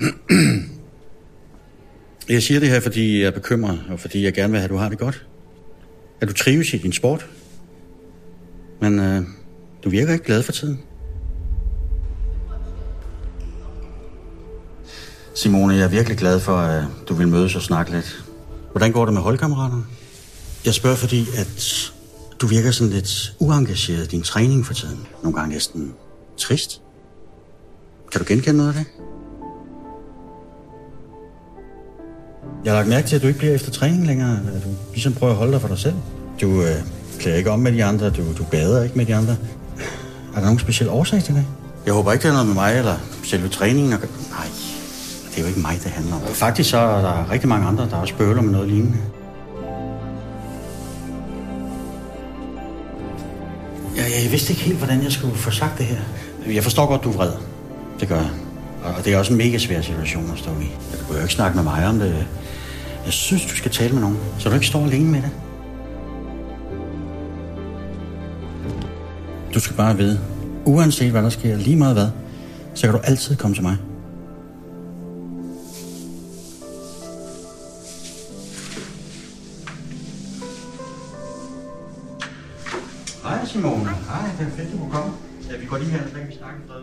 Jeg siger det her, fordi jeg er bekymret, og fordi jeg gerne vil have, at du har det godt. At du trives i din sport. Men øh, du virker ikke glad for tiden. Simone, jeg er virkelig glad for, at du vil mødes og snakke lidt. Hvordan går det med holdkammeraterne? Jeg spørger, fordi at du virker sådan lidt uengageret i din træning for tiden. Nogle gange næsten trist. Kan du genkende noget af det? Jeg har lagt mærke til, at du ikke bliver efter træning længere. Du ligesom prøver at holde dig for dig selv. Du øh, klæder ikke om med de andre. Du, du bader ikke med de andre. Er der nogen speciel årsag til det? Jeg håber ikke, det er noget med mig eller selve træningen. at gøre- Nej, det er jo ikke mig, det handler om. Faktisk så er der rigtig mange andre, der også bøvler med noget lignende. Jeg, jeg vidste ikke helt, hvordan jeg skulle få sagt det her. Jeg forstår godt, du er vred. Det gør jeg. Og det er også en mega svær situation at stå i. Du behøver ikke snakke med mig om det. Jeg synes, du skal tale med nogen, så du ikke står alene med det. Du skal bare vide, uanset hvad der sker, lige meget hvad, så kan du altid komme til mig. Hej Simone. Hej, det er fedt, du kunne komme. Ja, vi går lige her, så kan vi snakke en fred.